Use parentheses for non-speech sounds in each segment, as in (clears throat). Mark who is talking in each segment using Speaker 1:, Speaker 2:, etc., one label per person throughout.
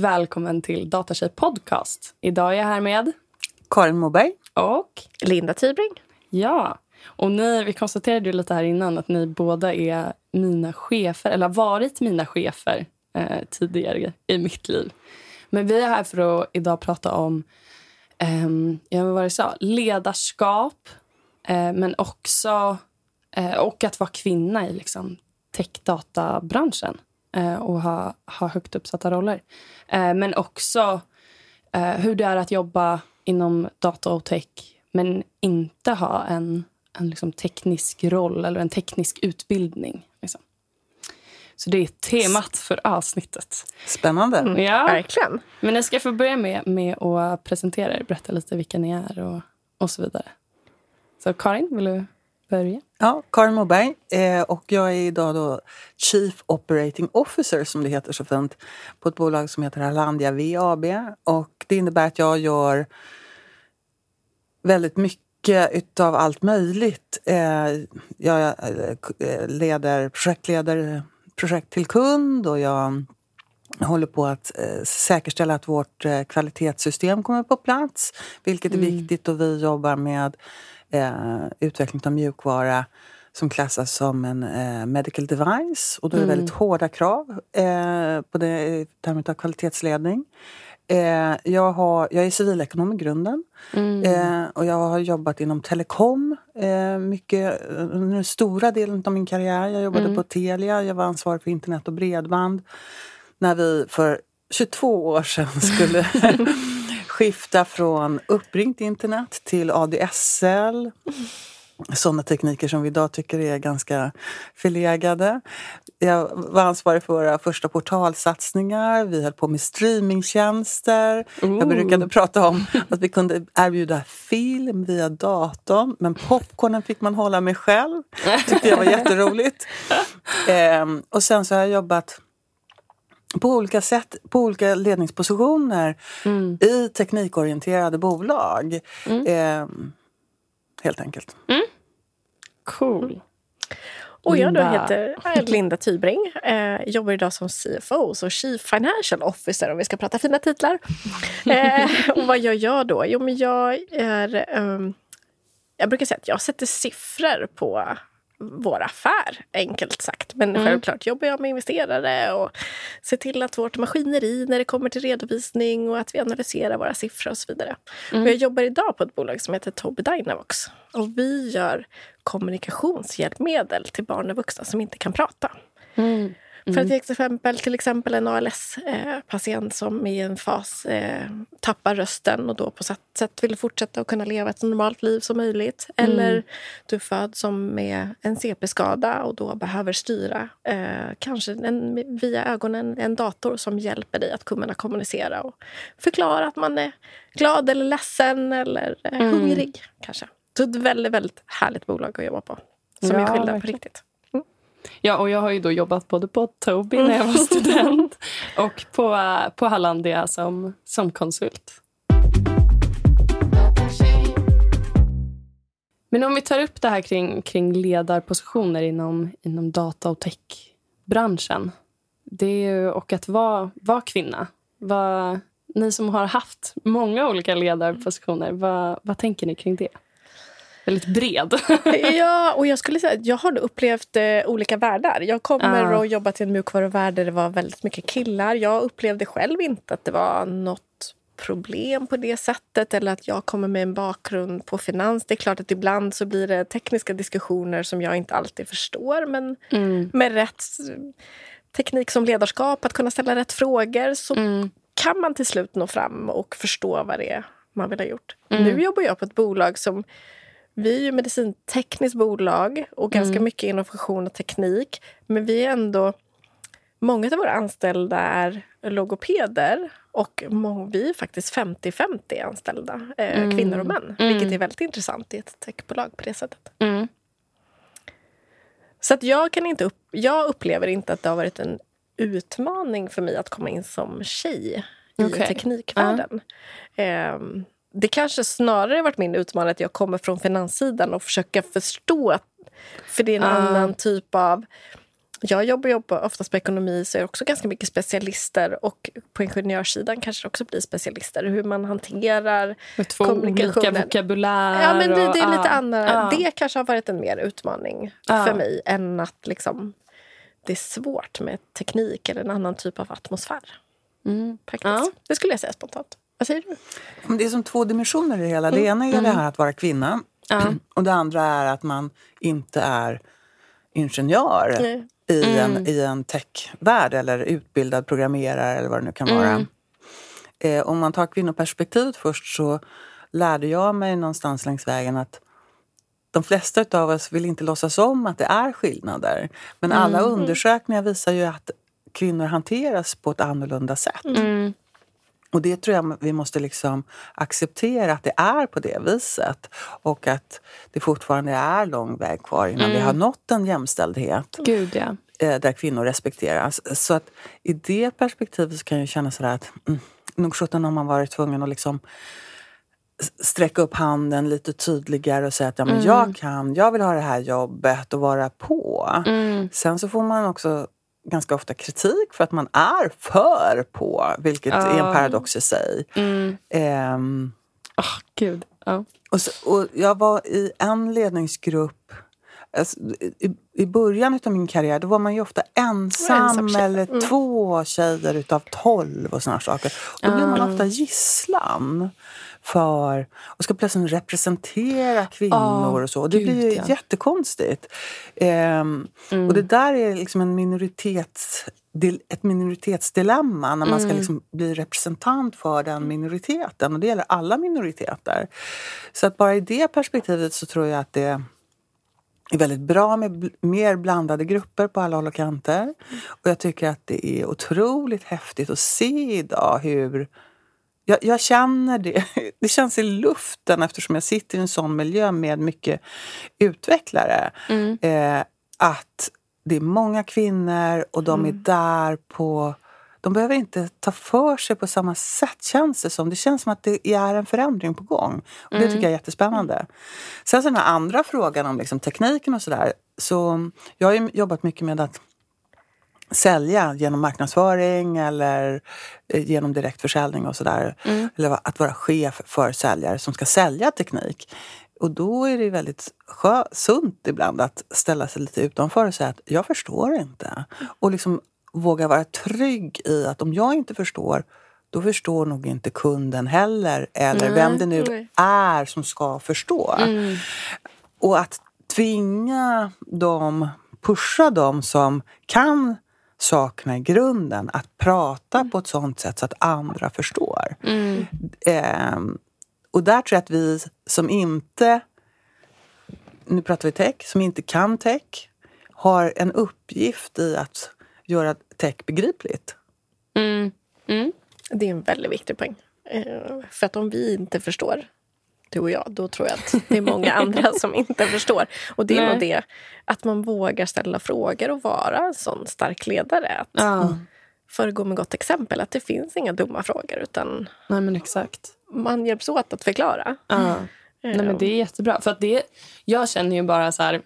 Speaker 1: Välkommen till Datatjej podcast. Idag är jag här med
Speaker 2: Karin Moberg.
Speaker 1: och
Speaker 3: Linda Tybring.
Speaker 1: ja. Och ni, vi konstaterade ju lite här innan att ni båda är mina chefer, eller har varit mina chefer eh, tidigare i mitt liv. Men vi är här för att idag prata om ja, vad jag sa? ledarskap, eh, men också eh, och att vara kvinna i liksom, techdatabranschen eh, och ha, ha högt uppsatta roller. Eh, men också eh, hur det är att jobba inom data och tech men inte ha en, en liksom teknisk roll eller en teknisk utbildning. Liksom. Så det är temat för avsnittet.
Speaker 2: Spännande.
Speaker 3: Mm.
Speaker 1: Ja,
Speaker 3: Verkligen.
Speaker 1: men ni ska få börja med, med att presentera er, berätta lite vilka ni är och, och så vidare. Så Karin, vill du börja?
Speaker 2: Ja, Karin Moberg. Eh, och jag är idag då Chief Operating Officer, som det heter så fint, på ett bolag som heter Alandia VAB. Och det innebär att jag gör väldigt mycket utav allt möjligt. Eh, jag eh, leder, projektleder projekt till kund och jag håller på att säkerställa att vårt kvalitetssystem kommer på plats, vilket är viktigt och vi jobbar med eh, utveckling av mjukvara som klassas som en eh, medical device. Och då är det väldigt hårda krav eh, på det i termer av kvalitetsledning. Eh, jag, har, jag är civilekonom i grunden. Eh, och jag har jobbat inom telekom eh, mycket under den stora delen av min karriär. Jag jobbade på Telia, jag var ansvarig för internet och bredband. När vi för 22 år sedan (laughs) skulle skifta från uppringt internet till ADSL. Sådana tekniker som vi idag tycker är ganska förlegade. Jag var ansvarig för våra första portalsatsningar. Vi höll på med streamingtjänster. Jag brukade prata om att vi kunde erbjuda film via datorn men popcornen fick man hålla med själv. tyckte jag var jätteroligt. (laughs) Ehm, och sen så har jag jobbat på olika sätt, på olika ledningspositioner i teknikorienterade bolag. Ehm, helt enkelt.
Speaker 1: Cool.
Speaker 3: Och jag då heter eh, Linda Tybring. Eh, jobbar idag som CFO, så Chief Financial Officer om vi ska prata fina titlar. (laughs) Eh, och vad gör jag då? Jo, men jag är... ehm, jag brukar säga att jag sätter siffror på vår affär, enkelt sagt. Men självklart jobbar jag med investerare och ser till att vårt maskineri när det kommer till redovisning och att vi analyserar våra siffror och så vidare. Och jag jobbar idag på ett bolag som heter Tobii Dynavox. Och vi gör kommunikationshjälpmedel till barn och vuxna som inte kan prata. För att till exempel, till exempel en ALS-patient som i en fas eh, tappar rösten och då på sätt, sätt vill fortsätta att kunna leva ett så normalt liv som möjligt. Eller du föds som med en CP-skada och då behöver styra eh, kanske en, via ögonen en dator som hjälper dig att kunna kommunicera och förklara att man är glad eller ledsen eller eh, hungrig kanske. Så ett väldigt, väldigt härligt bolag att jobba på. Som
Speaker 1: Ja,
Speaker 3: är skillnad på riktigt.
Speaker 1: Ja, och jag har ju då jobbat både på Tobii när jag var student (laughs) och på, på Hallandia som, som konsult. Men om vi tar upp det här kring, kring ledarpositioner inom, inom data och techbranschen. Det är ju, och att vara, vara kvinna. Vad, ni som har haft många olika ledarpositioner, vad, vad tänker ni kring det? Väldigt bred. (laughs)
Speaker 3: Ja, och jag skulle säga jag har upplevt eh, olika världar. Jag kommer
Speaker 1: Ja.
Speaker 3: och jobbat i en mjukvaruvärld där det var väldigt mycket killar. Jag upplevde själv inte att det var något problem på det sättet eller att jag kommer med en bakgrund på finans. Det är klart att ibland så blir det tekniska diskussioner som jag inte alltid förstår men med rätt teknik som ledarskap, att kunna ställa rätt frågor så kan man till slut nå fram och förstå vad det är man vill ha gjort. Nu jobbar jag på ett bolag som vi är ju medicintekniskt bolag och ganska mycket innovation och teknik. Men vi är ändå... Många av våra anställda är logopeder och vi är faktiskt 50-50 anställda, eh, kvinnor och män. Vilket är väldigt intressant i ett techbolag på det sättet.
Speaker 1: Mm.
Speaker 3: Så att jag, kan inte upp, jag upplever inte att det har varit en utmaning för mig att komma in som tjej i teknikvärlden. Ehm, det kanske snarare varit min utmaning att jag kommer från finanssidan och försöka förstå. För det är en
Speaker 1: Ah.
Speaker 3: annan typ av jag jobbar, jobbar oftast på ekonomi så är det också ganska mycket specialister och på ingenjörssidan kanske det också blir specialister. Hur man hanterar
Speaker 1: Med två olika vokabulär.
Speaker 3: Ja, men det, det är lite
Speaker 1: ja,
Speaker 3: andra.
Speaker 1: ja.
Speaker 3: Det kanske har varit en mer utmaning för mig än att liksom, det är svårt med teknik eller en annan typ av atmosfär.
Speaker 1: Mm.
Speaker 3: Faktiskt. Det skulle jag säga spontant. Vad säger du?
Speaker 2: Det är som två dimensioner i det hela. Det ena är det här att vara kvinna.
Speaker 1: Ja. (clears throat)
Speaker 2: Och det andra är att man inte är ingenjör
Speaker 3: Nej.
Speaker 2: i en, i en techvärld eller utbildad programmerare eller vad det nu kan vara. Eh, om man tar kvinnoperspektivet först så lärde jag mig någonstans längs vägen att de flesta av oss vill inte låtsas om att det är skillnader. Men alla undersökningar visar ju att kvinnor hanteras på ett annorlunda sätt.
Speaker 1: Mm.
Speaker 2: Och det tror jag vi måste liksom acceptera att det är på det viset. Och att det fortfarande är lång väg kvar innan vi har nått en jämställdhet
Speaker 1: Gud, ja.
Speaker 2: eh, där kvinnor respekteras. Så att i det perspektivet så kan jag känna sådär att mm, nog sjutton har man varit tvungen att liksom sträcka upp handen lite tydligare och säga att ja, men jag kan, jag vill ha det här jobbet och vara på.
Speaker 1: Mm.
Speaker 2: Sen så får man också ganska ofta kritik för att man är för på, vilket är
Speaker 1: Ja.
Speaker 2: en paradox i sig.
Speaker 1: Mm.
Speaker 2: Ehm,
Speaker 1: Åh, Gud. Ja.
Speaker 2: och, så, och jag var i en ledningsgrupp Alltså, i, I början av min karriär då var man ju ofta ensam,
Speaker 3: Ensam
Speaker 2: eller
Speaker 3: Mm.
Speaker 2: två tjejer utav tolv och såna saker. Då blir man
Speaker 1: Ah.
Speaker 2: ofta gisslan för och ska plötsligt representera kvinnor
Speaker 1: Ah,
Speaker 2: och så. Och det
Speaker 1: gud,
Speaker 2: blir
Speaker 1: ja.
Speaker 2: jättekonstigt. Ehm,
Speaker 1: Mm.
Speaker 2: Och det där är liksom en minoritets, ett minoritetsdilemma när man ska
Speaker 1: Mm.
Speaker 2: liksom bli representant för den minoriteten. Och det gäller alla minoriteter. Så att bara i det perspektivet så tror jag att det är väldigt bra med mer blandade grupper på alla håll och kanter. Och jag tycker att det är otroligt häftigt att se idag hur jag, jag känner det. (laughs) Det känns i luften eftersom jag sitter i en sån miljö med mycket utvecklare.
Speaker 1: Mm.
Speaker 2: Eh, att det är många kvinnor och de är där på... De behöver inte ta för sig på samma sätt känns det som. Det känns som att det är en förändring på gång. Och Det tycker jag är jättespännande. Sen så den här andra frågan om liksom tekniken och sådär. Så jag har jobbat mycket med att sälja genom marknadsföring eller eh, genom direktförsäljning och sådär. Eller att vara chef för säljare som ska sälja teknik. Och då är det väldigt skö- sunt ibland att ställa sig lite utanför och säga att jag förstår inte. Och liksom våga vara trygg i att om jag inte förstår då förstår nog inte kunden heller eller vem det nu är som ska förstå. Och att tvinga dem, pusha dem som kan sakerna i grunden att prata på ett sånt sätt så att andra förstår.
Speaker 1: Mm.
Speaker 2: Ehm, och där tror jag att vi som inte, nu pratar vi tech, som inte kan tech har en uppgift i att göra tech begripligt.
Speaker 1: Mm. Mm.
Speaker 3: Det är en väldigt viktig poäng. Eh, För att om vi inte förstår, du och jag, då tror jag att det är många andra (laughs) som inte förstår. Och det är
Speaker 1: Nej.
Speaker 3: nog det, att man vågar ställa frågor och vara en sån stark ledare. Att
Speaker 1: Ja.
Speaker 3: föregå med gott exempel. Att det finns inga dumma frågor, utan
Speaker 1: Nej, men exakt.
Speaker 3: man hjälps åt att förklara.
Speaker 1: Ja. Nej, men det är jättebra. För att det, jag känner ju bara så här...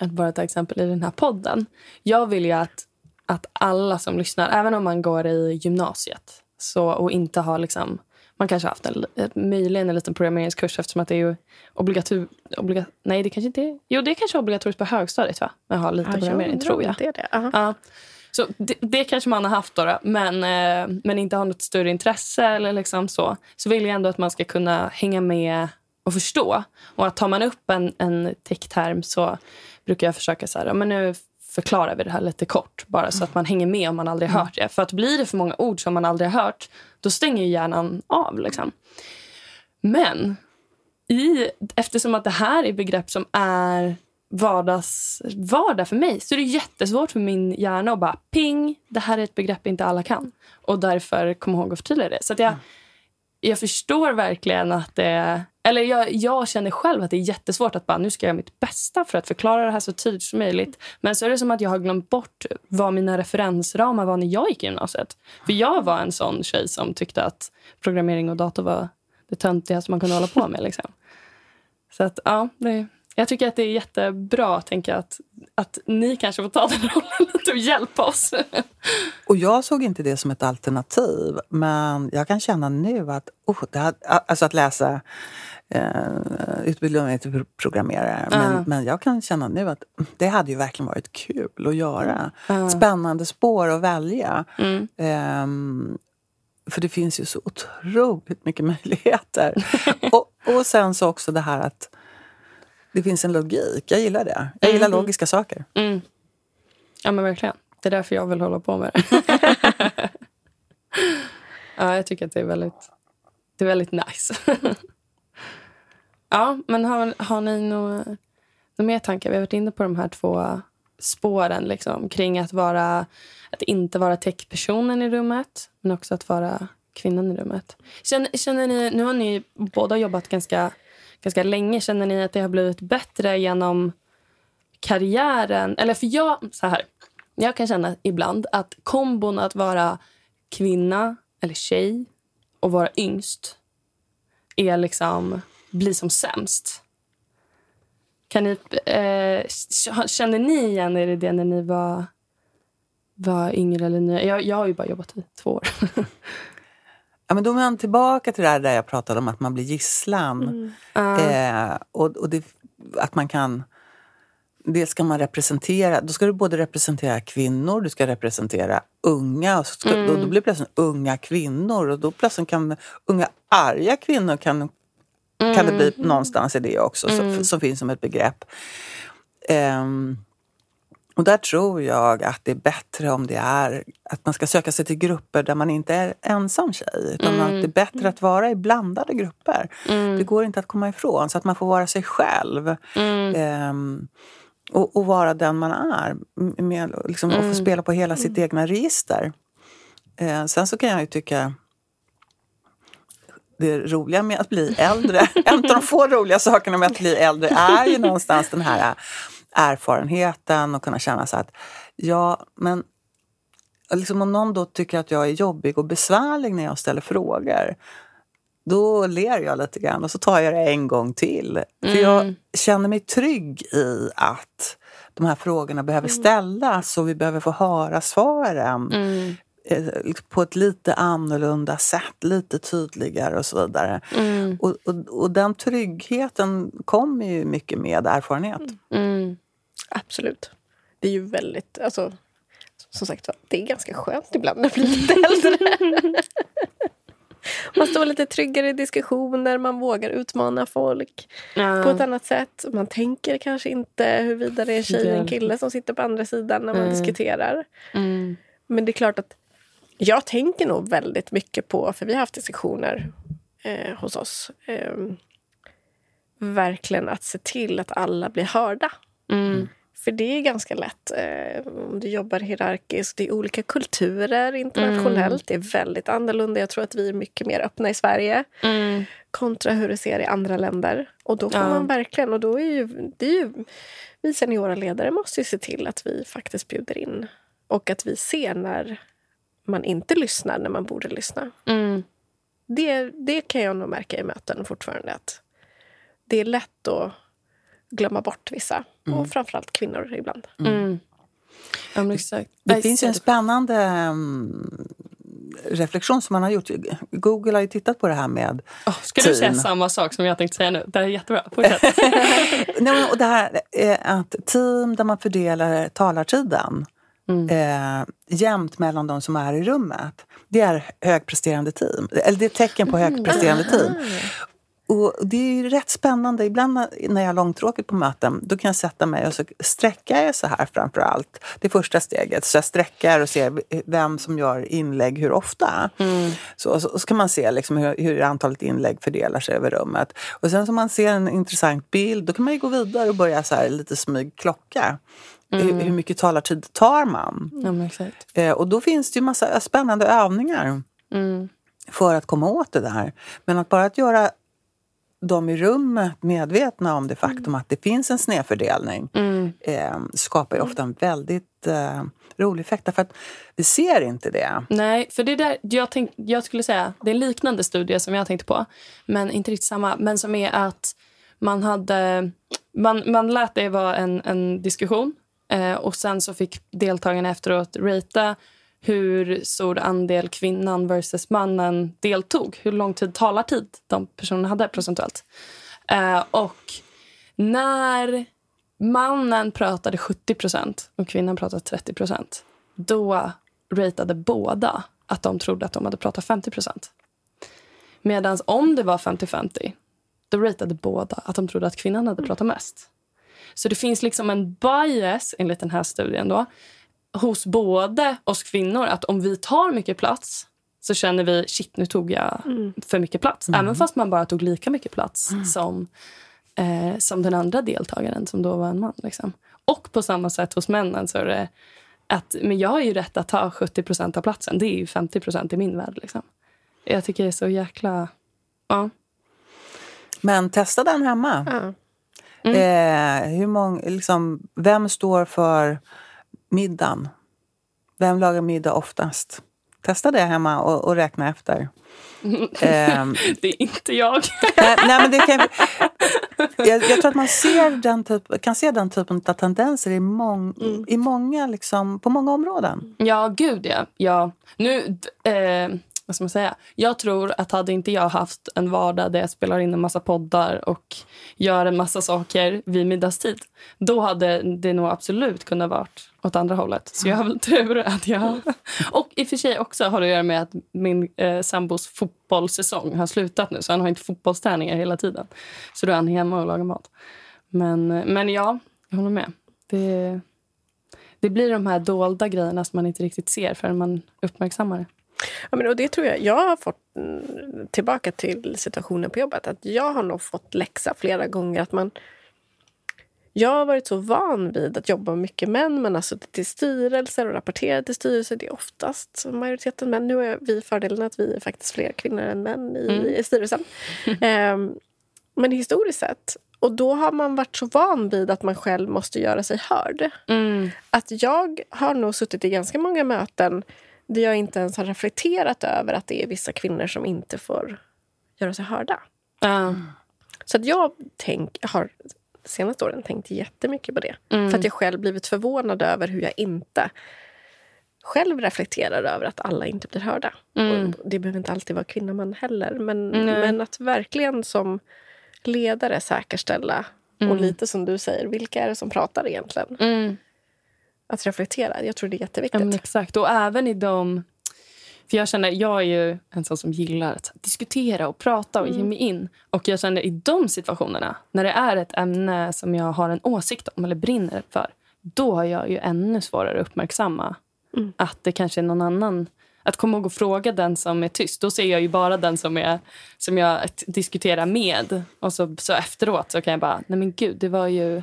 Speaker 1: Att bara ta exempel i den här podden. Jag vill ju att, att alla som lyssnar, även om man går i gymnasiet så, och inte har liksom... Man kanske har haft en, möjligen en liten programmeringskurs eftersom att det är ju obligatur, obliga, Nej, det kanske inte är... Jo, det är kanske obligatoriskt på högstadiet, va? Att ha lite programmering, tror jag.
Speaker 3: Det är det. Aha.
Speaker 1: Ja. Så det, det kanske man har haft då, då men, eh, men inte har något större intresse eller liksom så. Så vill jag ändå att man ska kunna hänga med och förstå. Och att tar man upp en, en techterm så brukar jag försöka så här, men nu förklarar vi det här lite kort. Bara så att man hänger med om man aldrig har hört det. För att blir det för många ord som man aldrig har hört, då stänger ju hjärnan av. Liksom. Men i, eftersom att det här är begrepp som är vardags, vardag för mig så är det jättesvårt för min hjärna att bara ping, det här är ett begrepp inte alla kan. Och därför kom ihåg att förtydliga det. Så att jag, jag förstår verkligen att det... Eller jag, jag känner själv att det är jättesvårt att bara nu ska jag göra mitt bästa för att förklara det här så tydligt som möjligt. Men så är det som att jag har glömt bort vad mina referensramar var när jag gick i gymnasiet. För jag var en sån tjej som tyckte att programmering och dator var det töntigaste man kunde hålla på med. Liksom. Så att, ja, det, jag tycker att det är jättebra tänker jag, att, att ni kanske får ta den (laughs) rollen och hjälpa oss.
Speaker 2: Och jag såg inte det som ett alternativ, men jag kan känna nu att, oh, det här, alltså att läsa eh, utbildning till programmerare. Men,
Speaker 1: Ja.
Speaker 2: men jag kan känna nu att det hade ju verkligen varit kul att göra.
Speaker 1: Ja.
Speaker 2: Spännande spår att välja.
Speaker 1: Mm.
Speaker 2: Ehm, för det finns ju så otroligt mycket (laughs) möjligheter. (laughs) och, och sen så också det här att det finns en logik. Jag gillar det. Jag gillar
Speaker 1: Mm.
Speaker 2: logiska saker.
Speaker 1: Mm. Ja, men verkligen. Det är därför jag vill hålla på med det. (laughs) ja, jag tycker att det är väldigt, det är väldigt nice. (laughs) ja, men har, har ni några, mer tankar? Vi har varit inne på de här två spåren liksom, kring att, vara, att inte vara techpersonen i rummet men också att vara kvinnan i rummet. Känner, känner ni, nu har ni båda jobbat ganska, ganska länge. Känner ni att det har blivit bättre genom karriären? Eller för jag, så här. Jag kan känna ibland att kombon att vara kvinna eller tjej och vara yngst är liksom, blir som sämst. Kan ni, eh, känner ni igen er i det när ni var, var yngre eller nya? Jag, jag har ju bara jobbat i två år. (laughs)
Speaker 2: Ja, men då är man tillbaka till det där jag pratade om att man blir gisslan.
Speaker 1: Ja.
Speaker 2: Eh, och och det, att man kan... Det ska man representera. Då ska du både representera kvinnor, du ska representera unga. Och så ska, då, då blir det plötsligt unga kvinnor. Och då plötsligt kan unga arga kvinnor kan, kan det bli någonstans i det också, som, som finns som ett begrepp. Ehm, och där tror jag att det är bättre om det är att man ska söka sig till grupper där man inte är ensam tjej. Utan att det är bättre att vara i blandade grupper. Det går inte att komma ifrån. Så att man får vara sig själv. Ehm, och, och vara den man är. Med, liksom, Och få spela på hela sitt egna register. Eh, sen så kan jag ju tycka det roliga med att bli äldre, (laughs) en av de få roliga sakerna med att bli äldre är ju någonstans den här erfarenheten och kunna känna så att ja, men liksom om någon då tycker att jag är jobbig och besvärlig när jag ställer frågor då ler jag lite grann och så tar jag det en gång till. För jag känner mig trygg i att de här frågorna behöver ställas och vi behöver få höra svaren
Speaker 1: Mm.
Speaker 2: eh, på ett lite annorlunda sätt, lite tydligare och så vidare.
Speaker 1: Mm.
Speaker 2: Och, och, och den tryggheten kommer ju mycket med erfarenhet.
Speaker 1: Mm.
Speaker 3: Absolut. Det är ju väldigt... Alltså, som sagt det är ganska skönt ibland när man blir lite äldre. (laughs) Man står lite tryggare i diskussioner, man vågar utmana folk
Speaker 1: Ja.
Speaker 3: på ett annat sätt. Man tänker kanske inte huruvida det är en tjej eller en kille som sitter på andra sidan när man diskuterar.
Speaker 1: Mm.
Speaker 3: Men det är klart att jag tänker nog väldigt mycket på, för vi har haft diskussioner eh, hos oss, eh, verkligen att se till att alla blir hörda.
Speaker 1: Mm.
Speaker 3: För det är ganska lätt eh, om du jobbar hierarkiskt. Det är olika kulturer internationellt. Det är väldigt annorlunda. Jag tror att vi är mycket mer öppna i Sverige
Speaker 1: Mm.
Speaker 3: kontra hur det ser i andra länder. Och då får
Speaker 1: Ja.
Speaker 3: man verkligen... Och då är ju, det är ju, vi seniora ledare måste ju se till att vi faktiskt bjuder in. Och att vi ser när man inte lyssnar när man borde lyssna.
Speaker 1: Mm.
Speaker 3: Det, det kan jag nog märka i möten fortfarande. Att det är lätt att glömma bort vissa. Och framförallt kvinnor ibland.
Speaker 1: Mm. Ja, men exakt.
Speaker 2: Det
Speaker 1: Nej,
Speaker 2: finns ju en spännande mm, reflektion som man har gjort. Google har ju tittat på det här med
Speaker 1: Åh, ska du säga
Speaker 2: team.
Speaker 1: samma sak som jag tänkte säga nu? Det här är jättebra. (laughs)
Speaker 2: Nej, och det här är att team där man fördelar talartiden eh, jämnt mellan de som är i rummet. Det är högpresterande team. Eller det är tecken på högpresterande team. Och det är ju rätt spännande. Ibland när- jag har långtråkigt på möten då kan jag sätta mig och så sträcka jag så här framför allt. Det första steget. Så jag sträcker och ser vem som gör inlägg hur ofta. Så, så, så kan man se liksom hur, hur antalet inlägg fördelar sig över rummet. Och sen så man ser en intressant bild då kan man ju gå vidare och börja så här lite smyg klocka. Hur, hur mycket talartid tar man?
Speaker 1: exakt.
Speaker 2: Eh, och då finns det ju massa spännande övningar
Speaker 1: Mm.
Speaker 2: för att komma åt det där. Men att bara att göra dem i rummet medvetna om det faktum att det finns en snedfördelning
Speaker 1: Mm.
Speaker 2: eh, skapar ju ofta en väldigt eh, rolig effekt. Därför att vi ser inte det.
Speaker 1: Nej, för det där, jag, tänk, jag skulle säga det är en liknande studie som jag tänkte på, men inte riktigt samma. Men som är att Man, hade, man, man lät det vara en, en diskussion eh, och sen så fick deltagarna efteråt ratea hur stor andel kvinnan versus mannen deltog. Hur lång tid talartid de personerna hade procentuellt. Eh, och när mannen pratade 70% och kvinnan pratade 30% då ratade båda att de trodde att de hade pratat 50% Medan om det var 50-50, då ratade båda att de trodde att kvinnan hade pratat mest. Så det finns liksom en bias, enligt den här studien, då, hos både oss kvinnor att om vi tar mycket plats så känner vi shit nu tog jag mm. för mycket plats. Mm. Även fast man bara tog lika mycket plats mm. som, eh, som den andra deltagaren som då var en man. Liksom. Och på samma sätt hos männen så är det att men jag har ju rätt att ta 70% av platsen. Det är ju 50% i min värld. Liksom. Jag tycker det är så jäkla... Ja.
Speaker 2: Men testa den hemma. Mm. Eh, hur många, liksom, vem står för middagen? Vem lagar middag oftast? Testa det hemma och, och räkna efter.
Speaker 1: Mm. (laughs) Eh, det är inte jag.
Speaker 2: nej, nej, men det kan, jag, jag, tror att man ser den typ, kan se den typen av tendenser i, mång, mm. i många, liksom, på många områden.
Speaker 1: Ja, gud ja. ja. Nu, eh, vad ska man säga? Jag tror att hade inte jag haft en vardag där jag spelar in en massa poddar och gör en massa saker vid middagstid, då hade det nog absolut kunnat vara åt andra hållet. Så jag har väl tur att jag... Och i och för sig också har det att göra med att min eh, sambos fotbollssäsong har slutat nu, så han har inte fotbollsträningar hela tiden. Så då är han hemma och lagar mat. Men, men ja, jag håller med. Det, det blir de här dolda grejerna som man inte riktigt ser förrän man uppmärksammar det.
Speaker 3: Ja, men och det tror jag, jag har fått mm, tillbaka till situationen på jobbet. Att jag har nog fått läxa flera gånger att man... Jag har varit så van vid att jobba med mycket män. Man har suttit i styrelser och rapporterat till styrelser. Det är oftast majoriteten män. Nu har vi fördelen att vi är faktiskt fler kvinnor än män i, mm. styrelsen. um, men historiskt sett och då har man varit så van vid att man själv måste göra sig hörd. Mm. Att jag har nog suttit i ganska många möten där jag inte ens har reflekterat över att det är vissa kvinnor som inte får göra sig hörda. Mm. Så att jag tänk, har senaste åren tänkt jättemycket på det. Mm. För att jag själv blivit förvånad över hur jag inte själv reflekterar över att alla inte blir hörda. Mm. det behöver inte alltid vara kvinna man heller. Men, men att verkligen som ledare säkerställa och mm. lite som du säger, vilka är det som pratar egentligen? Att reflektera. Jag tror det är jätteviktigt.
Speaker 1: Ja, exakt. Och även i de... För jag känner, jag är ju en sån som gillar att diskutera och prata och mm. ge mig in. Och jag känner i de situationerna, när det är ett ämne som jag har en åsikt om eller brinner för, då har jag ju ännu svårare att uppmärksamma mm. att det kanske är någon annan att komma ihåg och fråga den som är tyst. Då ser jag ju bara den som, är, som jag diskuterar med. Och så, så efteråt så kan jag bara, nej men gud, det var ju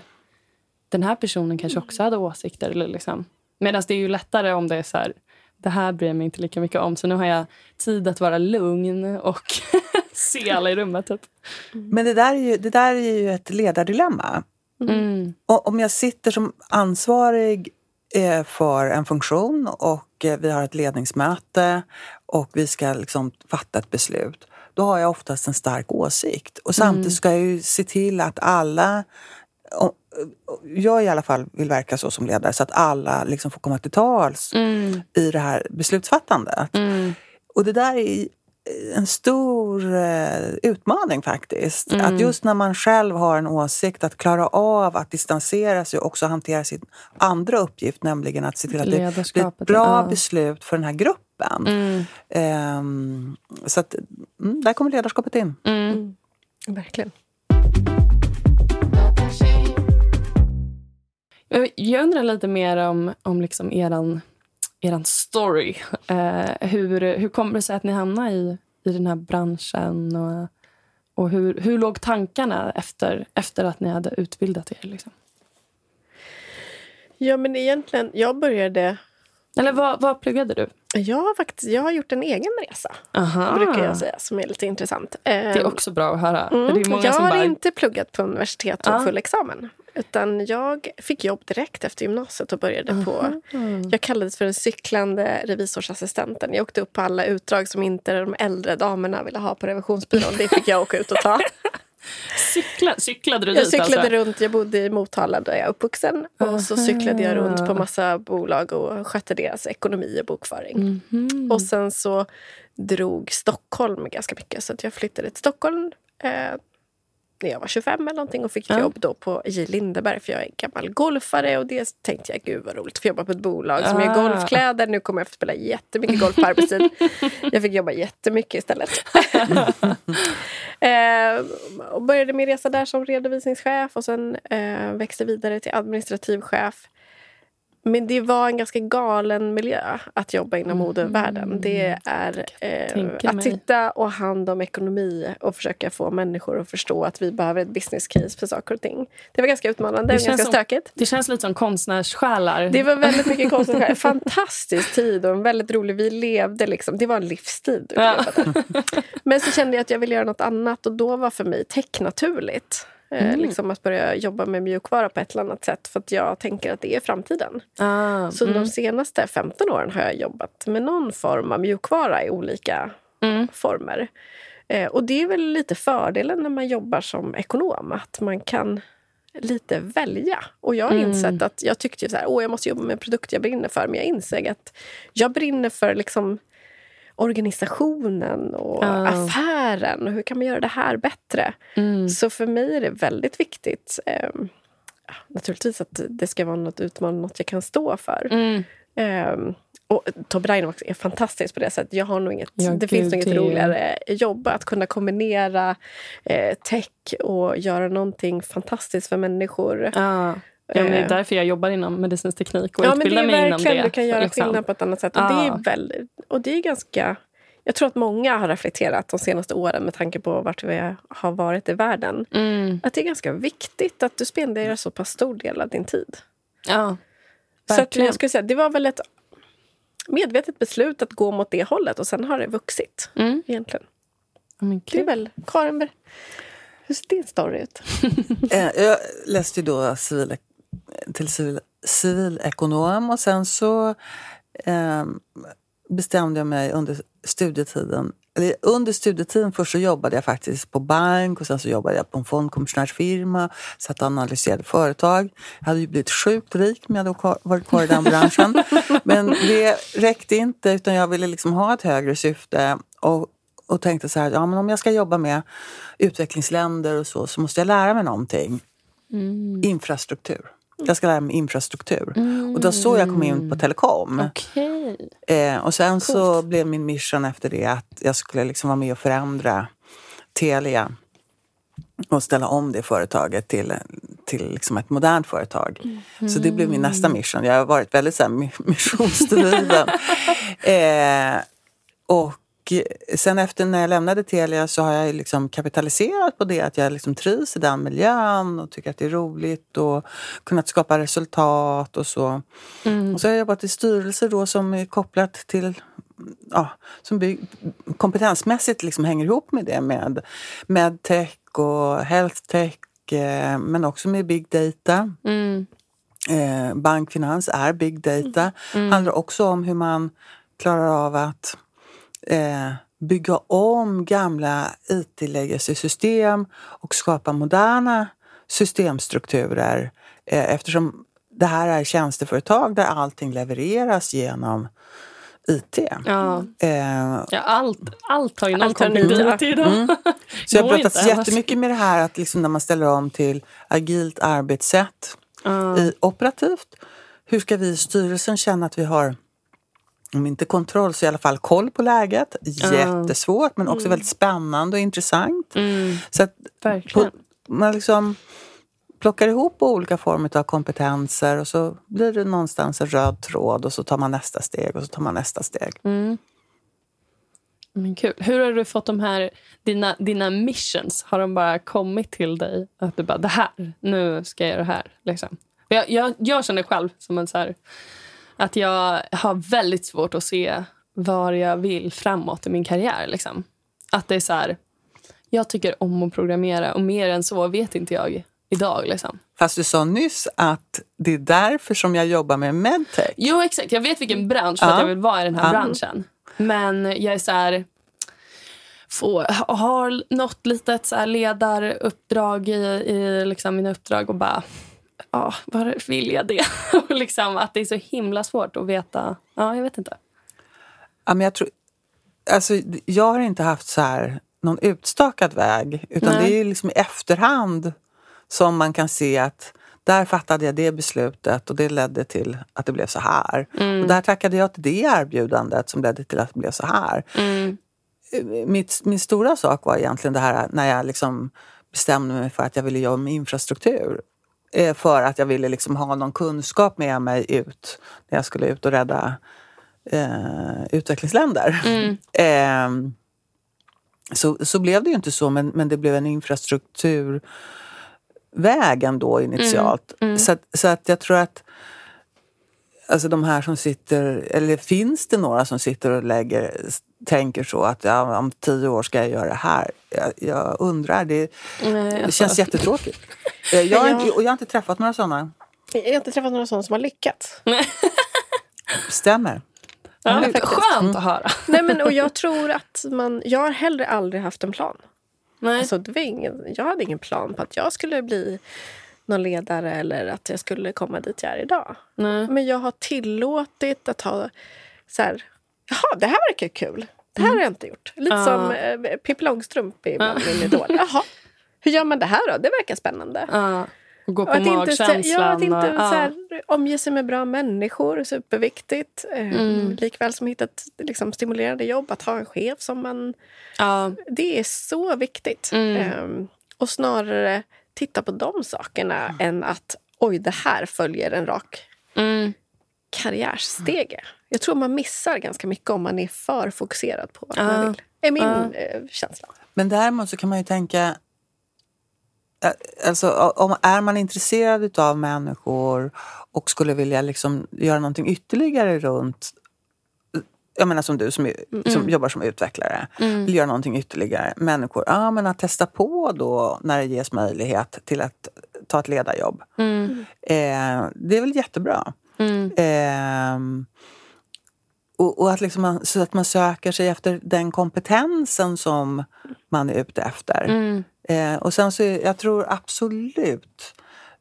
Speaker 1: den här personen kanske också hade åsikter. Eller liksom. Medan det är ju lättare om det är så här, det här bryr jag mig inte lika mycket om. Så nu har jag tid att vara lugn och (laughs) se alla i rummet. Typ.
Speaker 2: Men det där är ju, det där är ju ett ledardilemma. Mm. Och om jag sitter som ansvarig eh, för en funktion och eh, vi har ett ledningsmöte och vi ska liksom fatta ett beslut. Då har jag oftast en stark åsikt. Och samtidigt mm. ska jag ju se till att alla jag i alla fall vill verka så som ledare så att alla liksom får komma till tals mm. i det här beslutsfattandet. Mm. Och det där är en stor eh, utmaning faktiskt. Mm. Att just när man själv har en åsikt, att klara av att distansera sig och också hantera sin andra uppgift, nämligen att se till att det blir ett bra ja. beslut för den här gruppen. Um, så att, mm, där kommer ledarskapet in.
Speaker 3: Mm. Verkligen.
Speaker 1: Jag undrar lite mer om, om liksom eran, eran story. Eh, hur, hur kommer det sig att ni hamnade i, i den här branschen? Och, och hur, hur låg tankarna efter, efter att ni hade utbildat er? Liksom?
Speaker 3: Ja, men egentligen, jag började...
Speaker 1: Eller vad, vad pluggade du?
Speaker 3: Jag har, faktiskt, jag har gjort en egen resa, Aha. brukar jag säga, som är lite intressant.
Speaker 1: Det är också bra att höra.
Speaker 3: Mm. Det är många jag som har bara... inte pluggat på universitet och ah. full examen. Utan jag fick jobb direkt efter gymnasiet och började uh -huh. på... Jag kallades för den cyklande revisorsassistenten. Jag åkte upp på alla utdrag som inte de äldre damerna ville ha på revisionsbyrån. Det fick jag åka ut och ta. (laughs)
Speaker 1: Cykla, cyklade du
Speaker 3: Jag
Speaker 1: dit
Speaker 3: cyklade
Speaker 1: alltså?
Speaker 3: runt, jag bodde i Motala där jag är uppvuxen. Och så cyklade jag runt på massa bolag och skötte deras ekonomi och bokföring.
Speaker 1: Mhm.
Speaker 3: Och sen så drog Stockholm ganska mycket. Så att jag flyttade till Stockholm eh, när jag var 25 eller någonting och fick
Speaker 1: Ja.
Speaker 3: jobb då på J. Lindeberg för jag är gammal golfare och det tänkte jag gud vad roligt att få jobba på ett bolag som gör
Speaker 1: Ah.
Speaker 3: golfkläder. Nu kommer jag få spela jättemycket golf på arbetstid. (laughs) jag fick jobba jättemycket istället. (laughs) eh, och började min resa där som redovisningschef och sen eh, växte vidare till administrativ chef. Men det var en ganska galen miljö att jobba inom modevärlden. Det är eh, att sitta och ha hand om ekonomi och försöka få människor att förstå att vi behöver ett business case för saker och ting. Det var ganska utmanande
Speaker 1: Det
Speaker 3: och
Speaker 1: känns
Speaker 3: ganska
Speaker 1: som-
Speaker 3: stökigt.
Speaker 1: Det känns lite som konstnärssjälar.
Speaker 3: Det var väldigt mycket konstigt. (laughs) Fantastisk tid och en väldigt rolig. Vi levde liksom. Det var en livstid.
Speaker 1: Ja.
Speaker 3: Men så kände jag att jag ville göra något annat och då var för mig tech naturligt. Eh,
Speaker 1: Mm.
Speaker 3: liksom att börja jobba med mjukvara på ett eller annat sätt för att jag tänker att det är framtiden.
Speaker 1: Ah,
Speaker 3: Så
Speaker 1: mm.
Speaker 3: de senaste 15 åren har jag jobbat med någon form av mjukvara i olika
Speaker 1: Mm.
Speaker 3: former. Eh, och det är väl lite fördelen när man jobbar som ekonom, att man kan lite välja. Och jag har
Speaker 1: Mm.
Speaker 3: insett att jag tyckte ju så här, åh jag måste jobba med en produkt jag brinner för, men jag insåg att jag brinner för liksom organisationen och
Speaker 1: Ja.
Speaker 3: affären och hur kan man göra det här bättre?
Speaker 1: Mm.
Speaker 3: Så för mig är det väldigt viktigt ja, naturligtvis att det ska vara något utmanande, något jag kan stå för.
Speaker 1: Mm.
Speaker 3: Ehm, och Tobbe Reinmark är fantastisk på det sättet. Jag har nog inget,
Speaker 1: Ja,
Speaker 3: det finns nog inget roligare jobb att kunna kombinera eh, tech och göra någonting fantastiskt för människor.
Speaker 1: Ja. Ja, men det är
Speaker 3: Eh.
Speaker 1: därför jag jobbar inom medicinsk teknik och
Speaker 3: Ja, men det
Speaker 1: utbildar
Speaker 3: är
Speaker 1: mig inom det.
Speaker 3: du kan göra
Speaker 1: liksom.
Speaker 3: skillnad på ett annat sätt. Och, det
Speaker 1: Ja.
Speaker 3: är väldigt, och det är ganska... Jag tror att många har reflekterat de senaste åren med tanke på vart vi har varit i världen.
Speaker 1: Mm.
Speaker 3: Att det är ganska viktigt att du spenderar så pass stor del av din tid.
Speaker 1: Ja,
Speaker 3: Så att
Speaker 1: verkligen.
Speaker 3: jag skulle säga, det var väl ett medvetet beslut att gå mot det hållet och sen har det vuxit.
Speaker 1: Mm.
Speaker 3: egentligen.
Speaker 1: Men
Speaker 3: Det är väl, Karin, hur ser din story ut? (laughs)
Speaker 2: Eh, Jag läste ju då civil, till civil, civilekonom och sen så eh, bestämde jag mig under studietiden eller under studietiden först så jobbade jag faktiskt på bank och sen så jobbade jag på en fondkommissionärsfirma. Satt och analyserade företag. Jag hade ju blivit sjukt rik om jag hade varit kvar i den branschen. (laughs) Men det räckte inte utan jag ville liksom ha ett högre syfte. Och, och tänkte så här, ja men om jag ska jobba med utvecklingsländer och så, så måste jag lära mig någonting. Infrastruktur. Jag ska lära mig infrastruktur. Och det var så jag kom in på telekom.
Speaker 1: Okej.
Speaker 2: Eh, och sen så blev min mission efter det att jag skulle liksom vara med och förändra Telia och ställa om det företaget till, till liksom ett modernt företag. Så det blev min nästa mission. Jag har varit väldigt så här, mi- (laughs) missionsdriven. (laughs) eh, och sen efter när jag lämnade Telia så har jag liksom kapitaliserat på det. Att jag liksom trivs i den miljön och tycker att det är roligt och kunnat skapa resultat och så. Och så har jag jobbat i styrelser då som är kopplat till ja, som bygg, kompetensmässigt liksom hänger ihop med det med medtech och healthtech eh, men också med big data.
Speaker 1: Mm.
Speaker 2: Eh, bankfinans är big data. handlar också om hur man klarar av att eh, bygga om gamla IT-legacy-system och skapa moderna systemstrukturer eh, eftersom det här är tjänsteföretag där allting levereras genom IT.
Speaker 1: Ja.
Speaker 2: Eh,
Speaker 1: Ja, allt, allt har ju någon koppling till idag.
Speaker 2: Mm. så jag har
Speaker 1: annars.
Speaker 2: jättemycket med det här att liksom när man ställer om till agilt arbetssätt
Speaker 1: Ja.
Speaker 2: i operativt. Hur ska vi i styrelsen känna att vi har om inte kontroll så i alla fall koll på läget. Jättesvårt men också väldigt spännande och intressant.
Speaker 1: Mm,
Speaker 2: Så att på, man liksom plockar ihop olika former av kompetenser och så blir det någonstans en röd tråd och så tar man nästa steg och så tar man nästa steg.
Speaker 1: Mm. Men kul. Hur har du fått de här, dina, dina missions? Har de bara kommit till dig? Att du bara, det här, nu ska jag göra det här. Liksom. Jag, jag, jag känner själv som en så här, att jag har väldigt svårt att se var jag vill framåt i min karriär. Liksom. Att det är så här, jag tycker om att programmera och mer än så vet inte jag idag. Liksom.
Speaker 2: Fast du sa nyss att det är därför som jag jobbar med medtech.
Speaker 1: Jo, exakt. Jag vet vilken bransch för
Speaker 2: Ja.
Speaker 1: att jag vill vara i den här
Speaker 2: Ja.
Speaker 1: branschen. Men jag är så här... få, har något litet så här ledaruppdrag i, i liksom mina uppdrag och bara ja, var vill jag det? (laughs) och liksom att det är så himla svårt att veta. Ja, jag vet inte.
Speaker 2: Ja, men jag, tror, alltså, jag har inte haft så här någon utstakad väg utan Nej. det är liksom i efterhand som man kan se att där fattade jag det beslutet och det ledde till att det blev så här. Mm. Och där tackade jag till det erbjudandet som ledde till att det blev så här. Mm. Mitt, min stora sak var egentligen det här när jag liksom bestämde mig för att jag ville jobba med infrastruktur. Eh, för att jag ville liksom ha någon kunskap med mig ut när jag skulle ut och rädda eh, utvecklingsländer. Mm. (laughs) Eh, så, så blev det ju inte så, men, men det blev en infrastruktur vägen då initialt. Mm, mm. Så, att, så att jag tror att alltså de här som sitter, eller finns det några som sitter och lägger, tänker så att ja, om tio år ska jag göra det här. Jag, jag undrar, det, Nej, det känns jättetråkigt. (laughs) Jag, jag, ja. och jag har inte träffat några sådana.
Speaker 3: Jag har inte träffat några sådana som har lyckats. (laughs)
Speaker 2: Stämmer.
Speaker 1: Ja, skönt att höra. (laughs)
Speaker 3: Nej, men, och jag tror att man... Jag har heller aldrig haft en plan. Nej. Alltså, det var ingen, jag hade ingen plan på att jag skulle bli någon ledare eller att jag skulle komma dit jag är idag. Nej. Men jag har tillåtit att ha så här, jaha, det här verkar kul. Det här mm. har jag inte gjort. Lite uh. som eh, Pippi Långstrump i uh. min Idol. (laughs) Jaha, hur gör man det här då? Det verkar spännande. Uh.
Speaker 1: Gå på magkänslan.
Speaker 3: Inte, ja, att inte och, så här, omge sig med bra människor. Superviktigt. Eh, mm. Likväl som hitta ett liksom, stimulerande jobb. Att ha en chef som man... Det är så viktigt. Mm. Eh, och snarare titta på de sakerna mm. än att oj, det här följer en rak mm. karriärstege. Jag tror man missar ganska mycket om man är för fokuserad på vad ja. man vill. är min eh, känsla.
Speaker 2: Men däremot så kan man ju tänka Alltså, om, är man intresserad av människor och skulle vilja liksom göra någonting ytterligare runt jag menar som du som, mm. som jobbar som utvecklare, mm. vill göra någonting ytterligare. Människor, ja men att testa på då när det ges möjlighet till att ta ett ledarjobb. Mm. Eh, det är väl jättebra. Mm. Eh, och, och, att liksom man, så att man söker sig efter den kompetensen som man är ute efter. Mm. Eh, och sen så, jag tror absolut,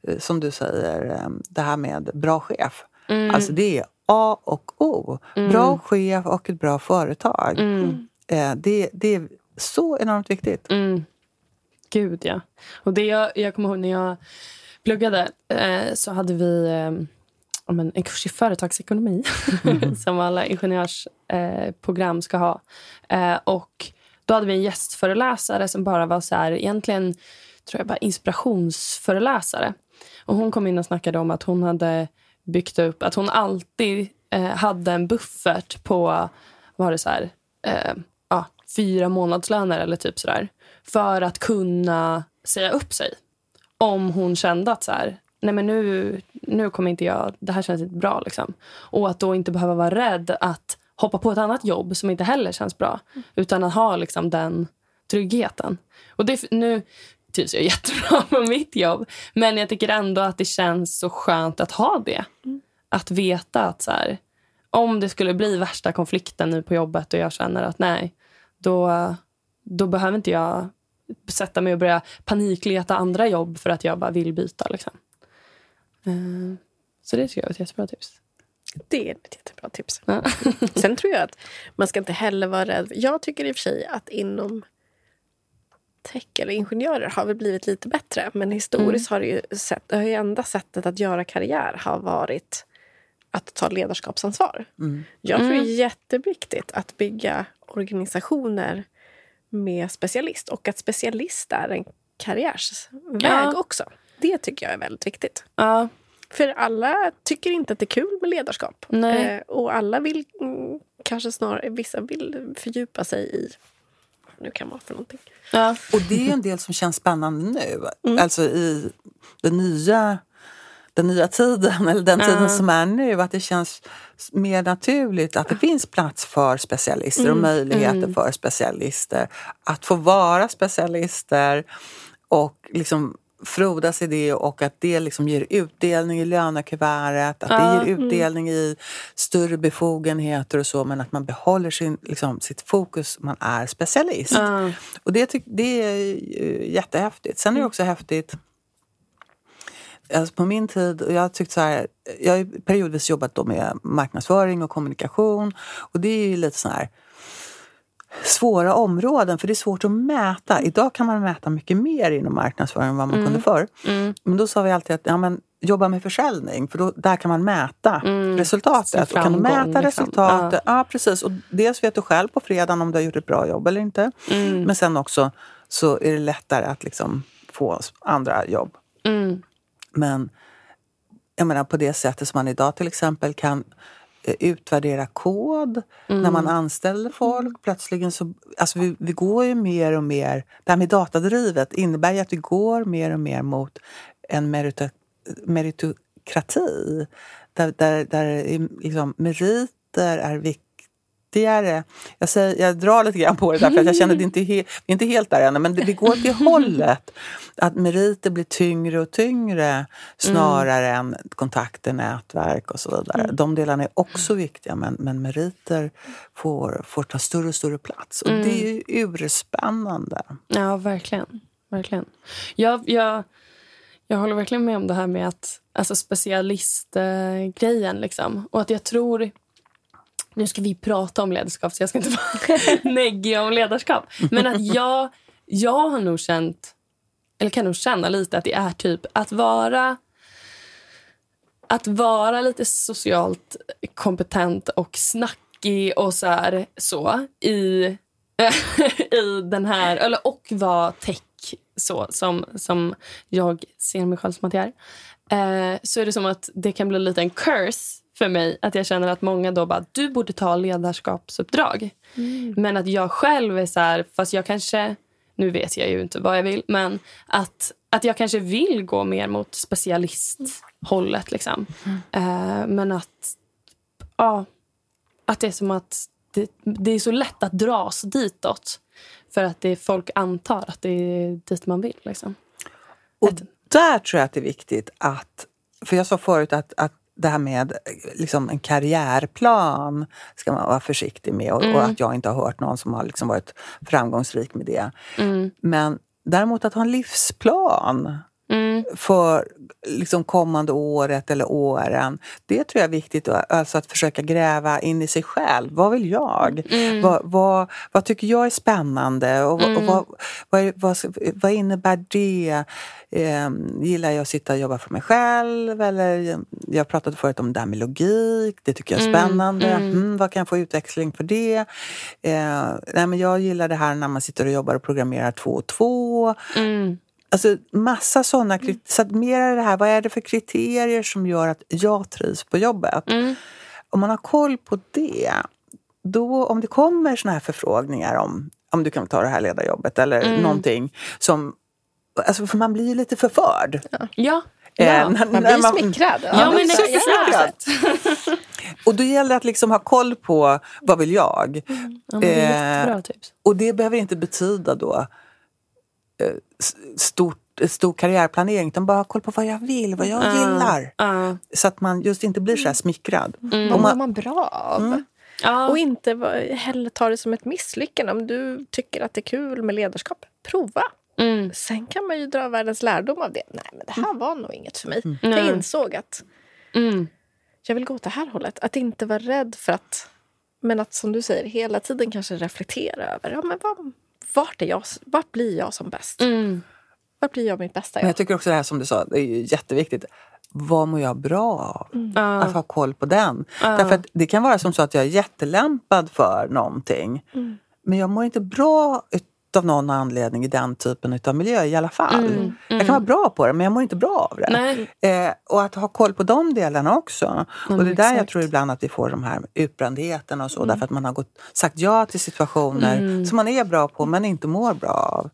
Speaker 2: eh, som du säger, eh, det här med bra chef. Mm. Alltså det är A och O. Mm. Bra chef och ett bra företag. Mm. Eh, det, det är så enormt viktigt.
Speaker 1: Mm. Gud, ja. Och det jag, jag kommer ihåg när jag pluggade eh, så hade vi eh, en kurs i företagsekonomi mm. (laughs) som alla ingenjörsprogram eh, ska ha. Och då hade vi en gästföreläsare som bara var så här, egentligen tror jag bara inspirationsföreläsare. Och hon kom in och snackade om att hon hade byggt upp, att hon alltid eh, hade en buffert på, var det så här, eh, ja, fyra månadslöner eller typ sådär. För att kunna säga upp sig. Om hon kände att så här, nej men nu, nu kommer inte jag, det här känns inte bra. Liksom. Och att då inte behöva vara rädd att hoppa på ett annat jobb som inte heller känns bra. Mm. Utan att ha liksom den tryggheten. Och det, nu trivs jag jättebra på mitt jobb. Men jag tycker ändå att det känns så skönt att ha det. Mm. Att veta att så här, om det skulle bli värsta konflikten nu på jobbet och jag känner att nej, då, då behöver inte jag sätta mig och börja panikleta andra jobb för att jag bara vill byta. Liksom. Uh, så det tycker jag är ett jättebra tips.
Speaker 3: Det är ett jättebra tips. Ja. Sen tror jag att man ska inte heller vara rädd. Jag tycker i och för sig att inom tech eller ingenjörer har väl blivit lite bättre. Men historiskt mm. har det ju sett, det ju enda sättet att göra karriär har varit att ta ledarskapsansvar. Mm. Jag tror det är mm. jätteviktigt att bygga organisationer med specialist och att specialist är en karriärsväg ja. också. Det tycker jag är väldigt viktigt. Ja. För alla tycker inte att det är kul med ledarskap. Eh, och alla vill mm, kanske snarare, vissa vill fördjupa sig i det kan vara för någonting.
Speaker 2: Ja. Och det är en del som känns spännande nu. Mm. Alltså i den nya, den nya tiden, eller den tiden som är nu. Att det känns mer naturligt att det finns plats för specialister mm. och möjligheter mm. för specialister. Att få vara specialister och liksom frodas i det och att det liksom ger utdelning i lönekuvertet, att det
Speaker 1: Ja,
Speaker 2: ger utdelning i större befogenheter och så men att man behåller sin, liksom, sitt fokus, man är specialist.
Speaker 1: Ja.
Speaker 2: Och det, det är jättehäftigt. Sen är det också häftigt Alltså på min tid, och jag har tyckt så här, jag har periodvis jobbat då med marknadsföring och kommunikation och det är ju lite så här svåra områden för det är svårt att mäta. Idag kan man mäta mycket mer inom marknadsföring än vad man kunde förr.
Speaker 1: Mm.
Speaker 2: Men då sa vi alltid att ja, men, jobba med försäljning för då, där kan man mäta resultatet.
Speaker 1: Sin
Speaker 2: Och kan du
Speaker 1: Mm. framgång,
Speaker 2: mäta
Speaker 1: liksom.
Speaker 2: resultatet, ja. precis. Och dels vet du själv på fredagen om du har gjort ett bra jobb eller inte.
Speaker 1: Mm.
Speaker 2: Men sen också så är det lättare att liksom få andra jobb.
Speaker 1: Mm.
Speaker 2: Men jag menar på det sättet som man idag till exempel kan utvärdera kod när man anställer folk. Plötsligen så, alltså vi, vi går ju mer och mer, det här med datadrivet innebär ju att vi går mer och mer mot en merito, meritokrati. Där, där, där är liksom meriter är viktigare. Jag, säger, jag drar lite grann på det där för att jag känner att det inte är, he, inte helt där ännu men det, vi går till (laughs) hållet. Att meriter blir tyngre och tyngre snarare än kontakter, nätverk och så vidare. De delarna är också viktiga men, men meriter får, får ta större och större plats. Och det är ju urspännande.
Speaker 1: Ja, verkligen. verkligen. Jag, jag, jag håller verkligen med om det här med att alltså specialistgrejen. liksom. Och att jag tror... Nu ska vi prata om ledarskap, så jag ska inte vara (laughs) neggig om ledarskap. Men att jag, jag har nog känt, eller kan nog känna lite att det är typ att vara att vara lite socialt kompetent och snackig och så, här, så i, (laughs) i den här... Eller, och vara tech, så, som, som jag ser mig själv som att jag är. Eh, så är det som att det kan bli lite en curse för mig. Att jag känner att många då bara, du borde ta ledarskapsuppdrag. Men att jag själv är så här, fast jag kanske... Nu vet jag ju inte vad jag vill, men att, att jag kanske vill gå mer mot specialisthållet. Liksom. Eh, men att, ja, att det är som att det, det är så lätt att dras ditåt. För att det folk antar att det är dit man vill. Liksom.
Speaker 2: Och där tror jag att det är viktigt att, för jag sa förut att, att det här med liksom en karriärplan ska man vara försiktig med och, och att jag inte har hört någon som har liksom varit framgångsrik med det. Men däremot att ha en livsplan för liksom kommande året eller åren. Det tror jag är viktigt, alltså att försöka gräva in i sig själv. Vad vill jag? Vad, vad, vad tycker jag är spännande? Och, vad- och vad, vad, vad, vad innebär det? Eh, gillar jag att sitta och jobba för mig själv? Eller, jag pratade förut om det här med logik. Det tycker jag är spännande. Mm, vad kan jag få utväxling för det? Eh, nej, men jag gillar det här när man sitter och jobbar och programmerar två och två.
Speaker 1: Mm.
Speaker 2: Alltså massa sådana Så att mer det här, vad är det för kriterier som gör att jag trivs på jobbet?
Speaker 1: Mm.
Speaker 2: Om man har koll på det, då om det kommer såna här förfrågningar om om du kan ta det här ledarjobbet eller
Speaker 1: Mm.
Speaker 2: någonting som... Alltså för man blir ju lite förförd.
Speaker 1: Ja.
Speaker 2: Eh,
Speaker 1: ja.
Speaker 2: när-
Speaker 3: Man blir smickrad.
Speaker 1: Ja,
Speaker 2: man blir supersmickrad. (laughs) Och då gäller det att liksom ha koll på vad vill jag?
Speaker 1: Ja, men det
Speaker 2: Eh,
Speaker 1: jättebra tips.
Speaker 2: Och det behöver inte betyda då stort, stor karriärplanering utan bara ha koll på vad jag vill, vad jag gillar.
Speaker 1: Ja.
Speaker 2: Så att man just inte blir så här smickrad.
Speaker 3: Vad
Speaker 2: Om
Speaker 3: mår
Speaker 2: man,
Speaker 3: bra av?
Speaker 1: Ja.
Speaker 3: Och inte heller ta det som ett misslyckande. Om du tycker att det är kul med ledarskap, prova.
Speaker 1: Mm.
Speaker 3: Sen kan man ju dra världens lärdom av det. Nej, men det här var nog inget för mig.
Speaker 1: Nej.
Speaker 3: Jag insåg att
Speaker 1: Mm.
Speaker 3: jag vill gå åt det här hållet. Att inte vara rädd för att... Men att som du säger, hela tiden kanske reflektera över ja, men vad, vart, är jag, vart blir jag som bäst?
Speaker 1: Mm.
Speaker 3: Vart blir jag mitt bästa
Speaker 2: men
Speaker 3: jag?
Speaker 2: jag tycker också det här som du sa, det är jätteviktigt. Vad mår jag bra av?
Speaker 1: Ja.
Speaker 2: Att ha koll på den. Därför att det kan vara som så att jag är jättelämpad för någonting. Men jag mår inte bra av någon anledning i den typen av miljö i alla fall. Jag kan vara bra på det men jag mår inte bra av det. Eh, och att ha koll på de delarna också. och det är där jag tror ibland att vi får de här utbrändheten och så. Därför att man har gått, sagt ja till situationer som man är bra på men inte mår bra av.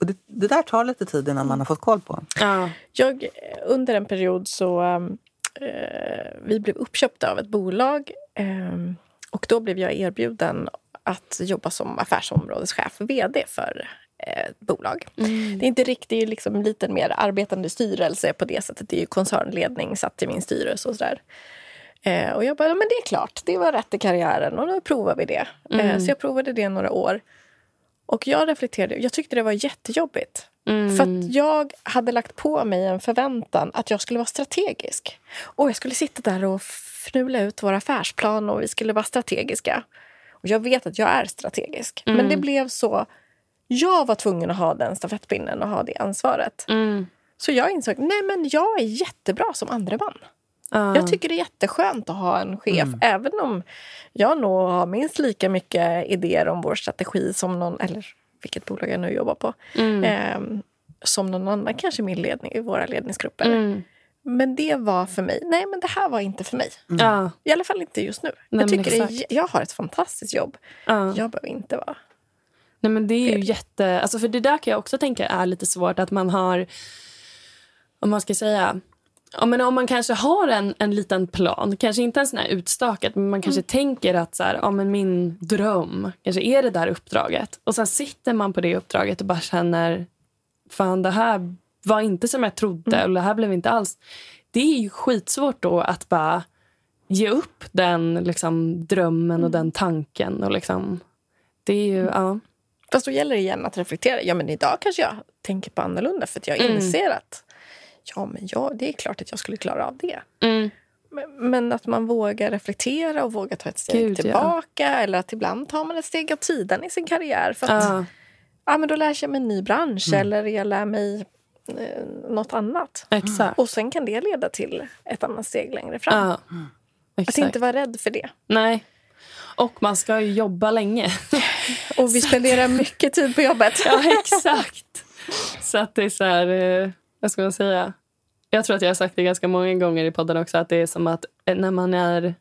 Speaker 2: Och det, det där tar lite tid innan man har fått koll på.
Speaker 1: Ja.
Speaker 3: Jag, under en period så... um, eh, vi blev uppköpta av ett bolag. ehm, och då blev jag erbjuden att jobba som affärsområdeschef, vd för eh, bolag. Mm. Det är inte riktigt liksom, lite mer arbetande styrelse på det sättet. Det är ju koncernledning satt i min styrelse och sådär. Eh, och jag bara, men det är klart, det var rätt i karriären och då provar vi det. Eh, mm. Eh, så jag provade det några år. Och jag reflekterade, jag tyckte det var jättejobbigt. Mm. För jag hade lagt på mig en förväntan att jag skulle vara strategisk. Och jag skulle sitta där och fnula ut vår affärsplan och vi skulle vara strategiska. Jag vet att jag är strategisk. Mm. Men det blev så... Jag var tvungen att ha den stafettpinnen och ha det ansvaret. Mm. Så jag insåg nej men jag är jättebra som andre man. Uh. Jag tycker det är jätteskönt att ha en chef, mm. även om jag nog har minst lika mycket idéer om vår strategi som någon, eller vilket bolag jag nu jobbar på, mm. eh, som någon annan kanske min ledning i våra ledningsgrupper. Men det var för mig, nej men det här var inte för mig. Mm. I alla fall inte just nu. Nej, jag tycker det, jag har ett fantastiskt jobb. Uh. Jag behöver inte vara
Speaker 1: Nej men det är ju jätte, alltså för det där kan jag också tänka är lite svårt att man har, om man ska säga, Ja, men om man kanske har en, en liten plan, kanske inte en sån här utstakad men man kanske mm. tänker att så här, ja, men min dröm kanske är det där uppdraget. Och sen sitter man på det uppdraget och bara känner fan det här var inte som jag trodde mm. och det här blev inte alls. Det är ju skitsvårt då att bara ge upp den liksom, drömmen och mm. den tanken. Och liksom, det är ju, ja.
Speaker 3: Fast då gäller det igen att reflektera. Ja, men idag kanske jag tänker på annorlunda för att jag mm. inser att ja, men ja, det är klart att jag skulle klara av det. Mm. Men, men, att man vågar reflektera och vågar ta ett steg Gud, tillbaka. Ja. Eller att ibland tar man ett steg åt sidan i sin karriär. För att uh. ja, men då lär jag mig en ny bransch mm. eller jag lär mig eh, något annat.
Speaker 1: Exakt.
Speaker 3: Och sen kan det leda till ett annat steg längre fram. Uh. Att inte vara rädd för det.
Speaker 1: Nej. Och man ska ju jobba länge. (laughs)
Speaker 3: och vi spenderar mycket tid på jobbet. (laughs)
Speaker 1: ja, exakt. Så att det är så här... Eh, vad ska man säga? Jag tror att jag har sagt det ganska många gånger i podden också. Att det är som att när man är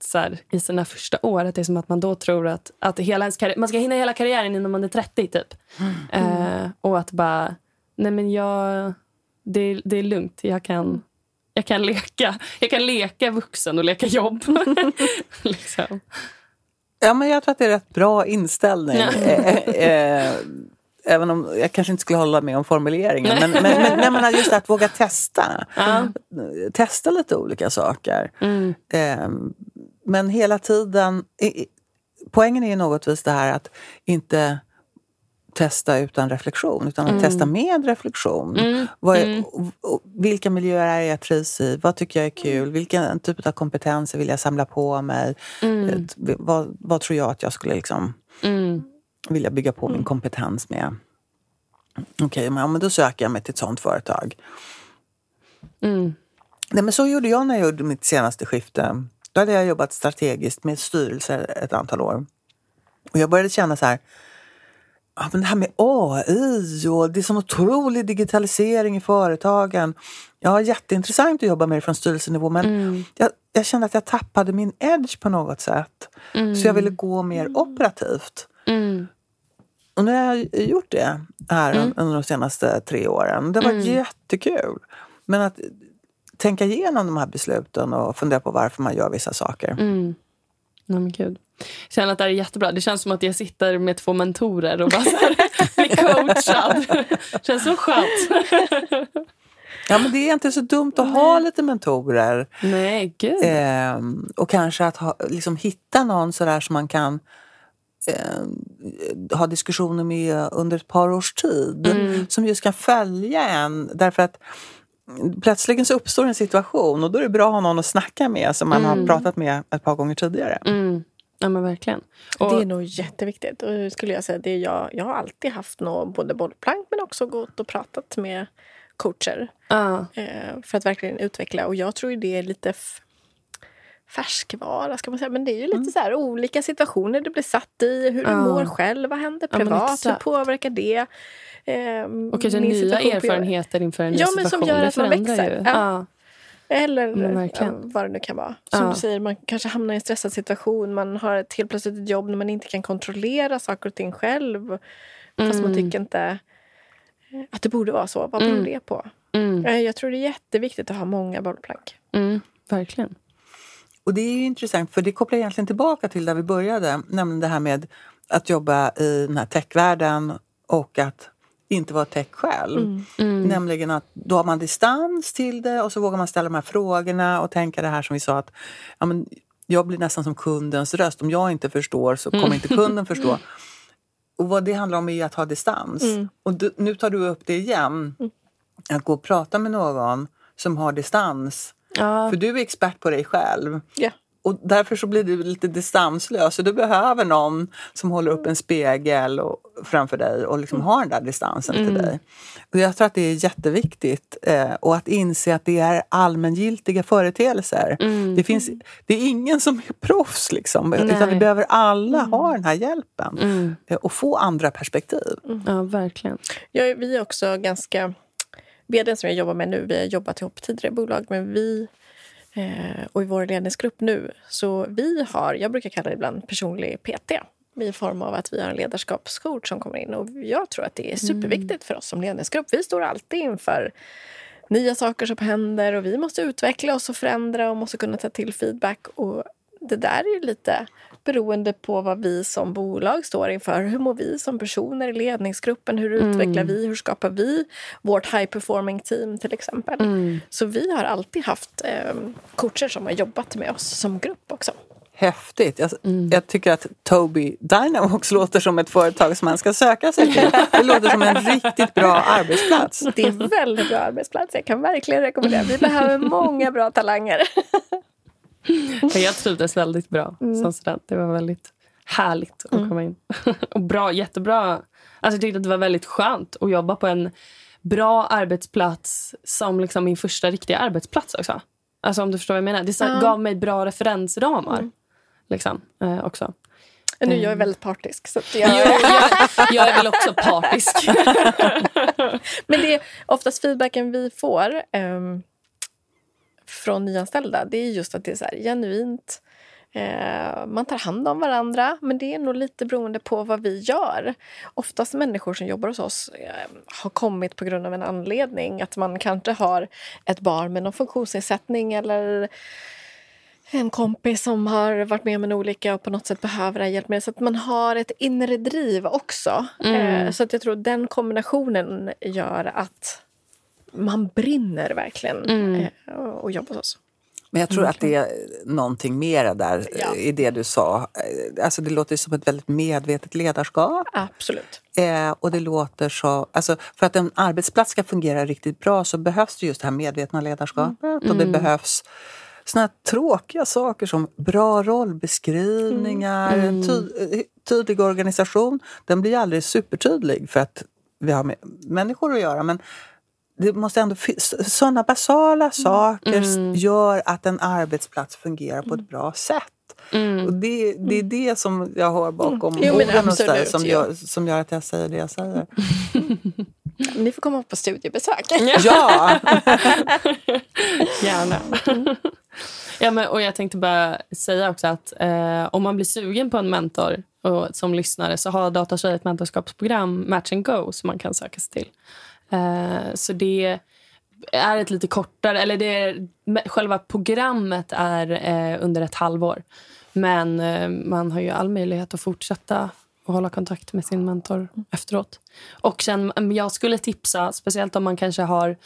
Speaker 1: så här, i sina första år, att det är som att man då tror att, att hela ens man ska hinna hela karriären innan man är 30 typ. Mm. Eh, och att bara, nej men jag, det, det är lugnt. Jag kan, jag kan leka. Jag kan leka vuxen och leka jobb. (laughs) liksom.
Speaker 2: Ja, men jag tror att det är rätt bra inställning. Eh, eh, Även om jag kanske inte skulle hålla med om formuleringen. Men, men, men, men just att våga testa. Ja. Testa lite olika saker. Mm. Eh, men hela tiden... Poängen är ju något vis det här att inte testa utan reflektion, utan att mm. testa med reflektion. Mm. Är, mm. vilka miljöer är jag trivs i? Vad tycker jag är kul? Vilken typ av kompetenser vill jag samla på mig? Mm. Vad, vad, tror jag att jag skulle liksom mm vill jag bygga på min mm. kompetens med. Okej, okay, men, ja, men då söker jag mig till ett sånt företag. Mm. Nej, men så gjorde jag när jag gjorde mitt senaste skifte. Då hade jag jobbat strategiskt med styrelser ett antal år. Och jag började känna så här, ja, men det här med AI och det är som otrolig digitalisering i företagen. Ja, jätteintressant att jobba med det från styrelsenivå men mm. jag, jag, kände att jag tappade min edge på något sätt. Mm. Så jag ville gå mer operativt. Mm. Och nu har jag gjort det här mm. under de senaste tre åren. Det var mm. jättekul. Men att tänka igenom de här besluten och fundera på varför man gör vissa saker.
Speaker 1: Nej, men gud. Jag känner att det är jättebra. Det känns som att jag sitter med två mentorer och bara (laughs) blir coachad. Det känns så skönt.
Speaker 2: Ja, men det är inte så dumt att ha lite mentorer.
Speaker 1: Nej, gud.
Speaker 2: Eh, och kanske att ha, liksom hitta någon sådär som man kan eh, ha diskussioner med under ett par års tid. Mm. Som just kan följa en. Därför att plötsligt så uppstår en situation och då är det bra att ha någon att snacka med som man mm. har pratat med ett par gånger tidigare.
Speaker 1: Mm. Ja men verkligen.
Speaker 3: Och, det är nog jätteviktigt. Och skulle jag säga, det jag, jag har alltid haft nå, både bollplank men också gått och pratat med coacher. Uh. Eh, för att verkligen utveckla. Och jag tror det är lite färskvara ska man säga. Men det är ju lite mm. så här, olika situationer du blir satt i. Hur du uh. mår själv, vad händer privat, ja, hur påverkar det?
Speaker 1: Um, och kanske nya erfarenheter inför en ny
Speaker 3: ja, situation. Men som gör att man växer. Ja. Uh. Eller ja, vad det nu kan vara. Som du säger, man kanske hamnar i en stressad situation. Man har ett helt plötsligt ett jobb när man inte kan kontrollera saker och ting själv. Fast mm. man tycker inte att det borde vara så. Vad beror mm. det på? Mm. Eh, jag tror det är jätteviktigt att ha många bollplank.
Speaker 1: Mm, verkligen.
Speaker 2: Och det är intressant för det kopplar egentligen tillbaka till där vi började, nämligen det här med att jobba i den här techvärlden och att inte vara tech själv.
Speaker 1: Mm.
Speaker 2: Nämligen att då har man distans till det och så vågar man ställa de här frågorna och tänka det här som vi sa att ja, men jag blir nästan som kundens röst. Om jag inte förstår så kommer inte kunden förstå. Och vad det handlar om är att ha distans. Och du, nu tar du upp det igen. Att gå och prata med någon som har distans.
Speaker 1: Ja.
Speaker 2: För du är expert på dig själv.
Speaker 3: Ja.
Speaker 2: Och därför så blir du lite distanslös. Och du behöver någon som håller upp en spegel och, framför dig och liksom har den där distansen till dig. Och jag tror att det är jätteviktigt. Eh, och att inse att det är allmängiltiga företeelser. Det, finns, det är ingen som är proffs liksom. Utan vi behöver alla ha den här hjälpen. Eh, och få andra perspektiv.
Speaker 1: ja, verkligen.
Speaker 3: Jag, vi är också ganska... Vdn som jag jobbar med nu, vi har jobbat ihop tidigare i bolag, men vi eh, och i vår ledningsgrupp nu, så vi har, jag brukar kalla det ibland personlig PT i form av att vi har en ledarskapscoach som kommer in. Och jag tror att det är superviktigt för oss som ledningsgrupp. Vi står alltid inför nya saker som händer och vi måste utveckla oss och förändra och måste kunna ta till feedback. Och det där är lite beroende på vad vi som bolag står inför. Hur mår vi som personer i ledningsgruppen? Hur utvecklar vi? Hur skapar vi vårt high performing team till exempel? Så vi har alltid haft eh, coacher som har jobbat med oss som grupp också.
Speaker 2: Häftigt. Jag, jag tycker att Tobii Dynavox (laughs) låter som ett företag som man ska söka sig till. Det låter som en (laughs) riktigt bra arbetsplats.
Speaker 3: Det är en väldigt bra arbetsplats. Jag kan verkligen rekommendera. Vi behöver många bra talanger. (laughs)
Speaker 1: Ja, Jag trivdes väldigt bra som student. Det var väldigt härligt att komma in. (laughs) och bra, jättebra. Alltså jag tyckte att det var väldigt skönt att jobba på en bra arbetsplats som liksom min första riktiga arbetsplats också. Alltså om du förstår vad jag menar. Det så,
Speaker 3: Ja.
Speaker 1: gav mig bra referensramar. Liksom, eh, också.
Speaker 3: Nu, jag är väldigt partisk. Så att jag,
Speaker 1: jag, jag är väl också partisk. (laughs)
Speaker 3: Men det är oftast feedbacken vi får ehm, från nyanställda. Det är just att det är så här genuint. Eh, man tar hand om varandra, men det är nog lite beroende på vad vi gör. Oftast människor som jobbar hos oss eh, har kommit på grund av en anledning. Att man kanske har ett barn med någon funktionsnedsättning eller en kompis som har varit med om en olycka och på något sätt behöver här hjälpmedlet. Så att man har ett inre driv också. Eh, så att jag tror den kombinationen gör att man brinner verkligen eh, och jobbar hos oss.
Speaker 2: Men jag tror att det är någonting mer där
Speaker 3: Ja.
Speaker 2: i det du sa. Eh, Alltså det låter som ett väldigt medvetet ledarskap.
Speaker 3: Absolut.
Speaker 2: Eh, och det låter så... Alltså för att en arbetsplats ska fungera riktigt bra så behövs det just det här medvetna ledarskapet. Och det behövs såna här tråkiga saker som bra rollbeskrivningar, en ty eh, tydlig organisation. Den blir aldrig supertydlig för att vi har med människor att göra. Men det måste ändå sådana basala saker gör att en arbetsplats fungerar på ett bra sätt. Och det, det är det som jag hör bakom
Speaker 3: Jo, men
Speaker 2: orden dig
Speaker 3: absolut,
Speaker 2: som gör, som gör att jag säger det jag säger. (laughs)
Speaker 3: Ni får komma på studiebesök. (laughs)
Speaker 2: Ja! (laughs)
Speaker 1: Gärna. ja, men, och jag tänkte bara säga också att eh, om man blir sugen på en mentor och, som lyssnare så har Datasverige ett mentorskapsprogram, Match and Go, som man kan söka sig till. Eh, så det är ett lite kortare... eller det är, Själva programmet är eh, under ett halvår. Men eh, man har ju all möjlighet att fortsätta och hålla kontakt med sin mentor efteråt. Och sen, men jag skulle tipsa, speciellt om man kanske har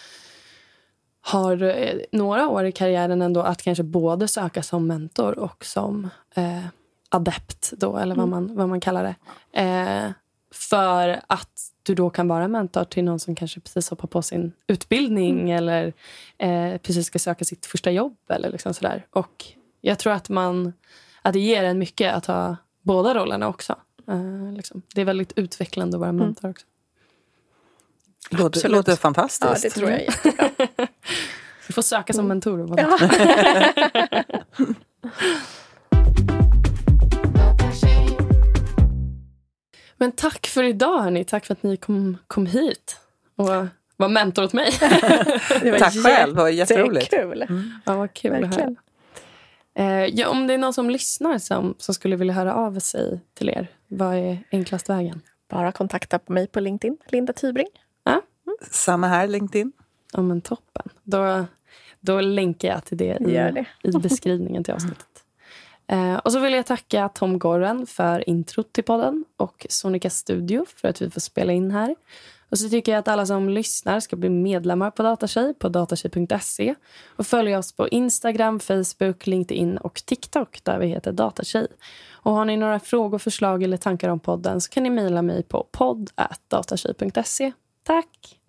Speaker 1: har några år i karriären ändå att kanske både söka som mentor och som eh, adept, då, eller vad, man, vad man kallar det. Eh, för att du då kan vara mentor till någon som kanske precis hoppar på sin utbildning eller eh, precis ska söka sitt första jobb. eller liksom sådär. Och Jag tror att, man, att det ger en mycket att ha båda rollerna också. Eh, liksom. Det är väldigt utvecklande att vara mentor också.
Speaker 2: Låter, låter fantastiskt.
Speaker 3: Ja, det tror jag jättebra. (laughs)
Speaker 1: Du får söka som mentor. och vara
Speaker 3: Ja. (laughs) (laughs)
Speaker 1: Men tack för idag, hörni. Tack för att ni kom, kom hit och var mentor åt mig. (laughs)
Speaker 3: Det var
Speaker 2: Tack själv, det var jätteroligt.
Speaker 3: jättekul.
Speaker 1: ja, vad kul att höra.
Speaker 3: Verkligen.
Speaker 1: Eh, ja, om det är någon som lyssnar som, som skulle vilja höra av sig till er, vad är enklast vägen?
Speaker 3: Bara kontakta på mig på LinkedIn, Linda Tybring.
Speaker 1: Ja,
Speaker 2: Samma här, LinkedIn.
Speaker 1: ja men toppen. Då, då länkar jag till det
Speaker 3: Gör det.
Speaker 1: i, i beskrivningen till avsnittet. Eh, och så vill jag tacka Tom Gorren för introt till podden och Sonica Studio för att vi får spela in här. Och så tycker jag att alla som lyssnar ska bli medlemmar på Datatjej på datatjej.se och följa oss på Instagram, Facebook, LinkedIn och TikTok där vi heter Datatjej. Och har ni några frågor, förslag eller tankar om podden så kan ni mejla mig på podd.datatjej.se. Tack!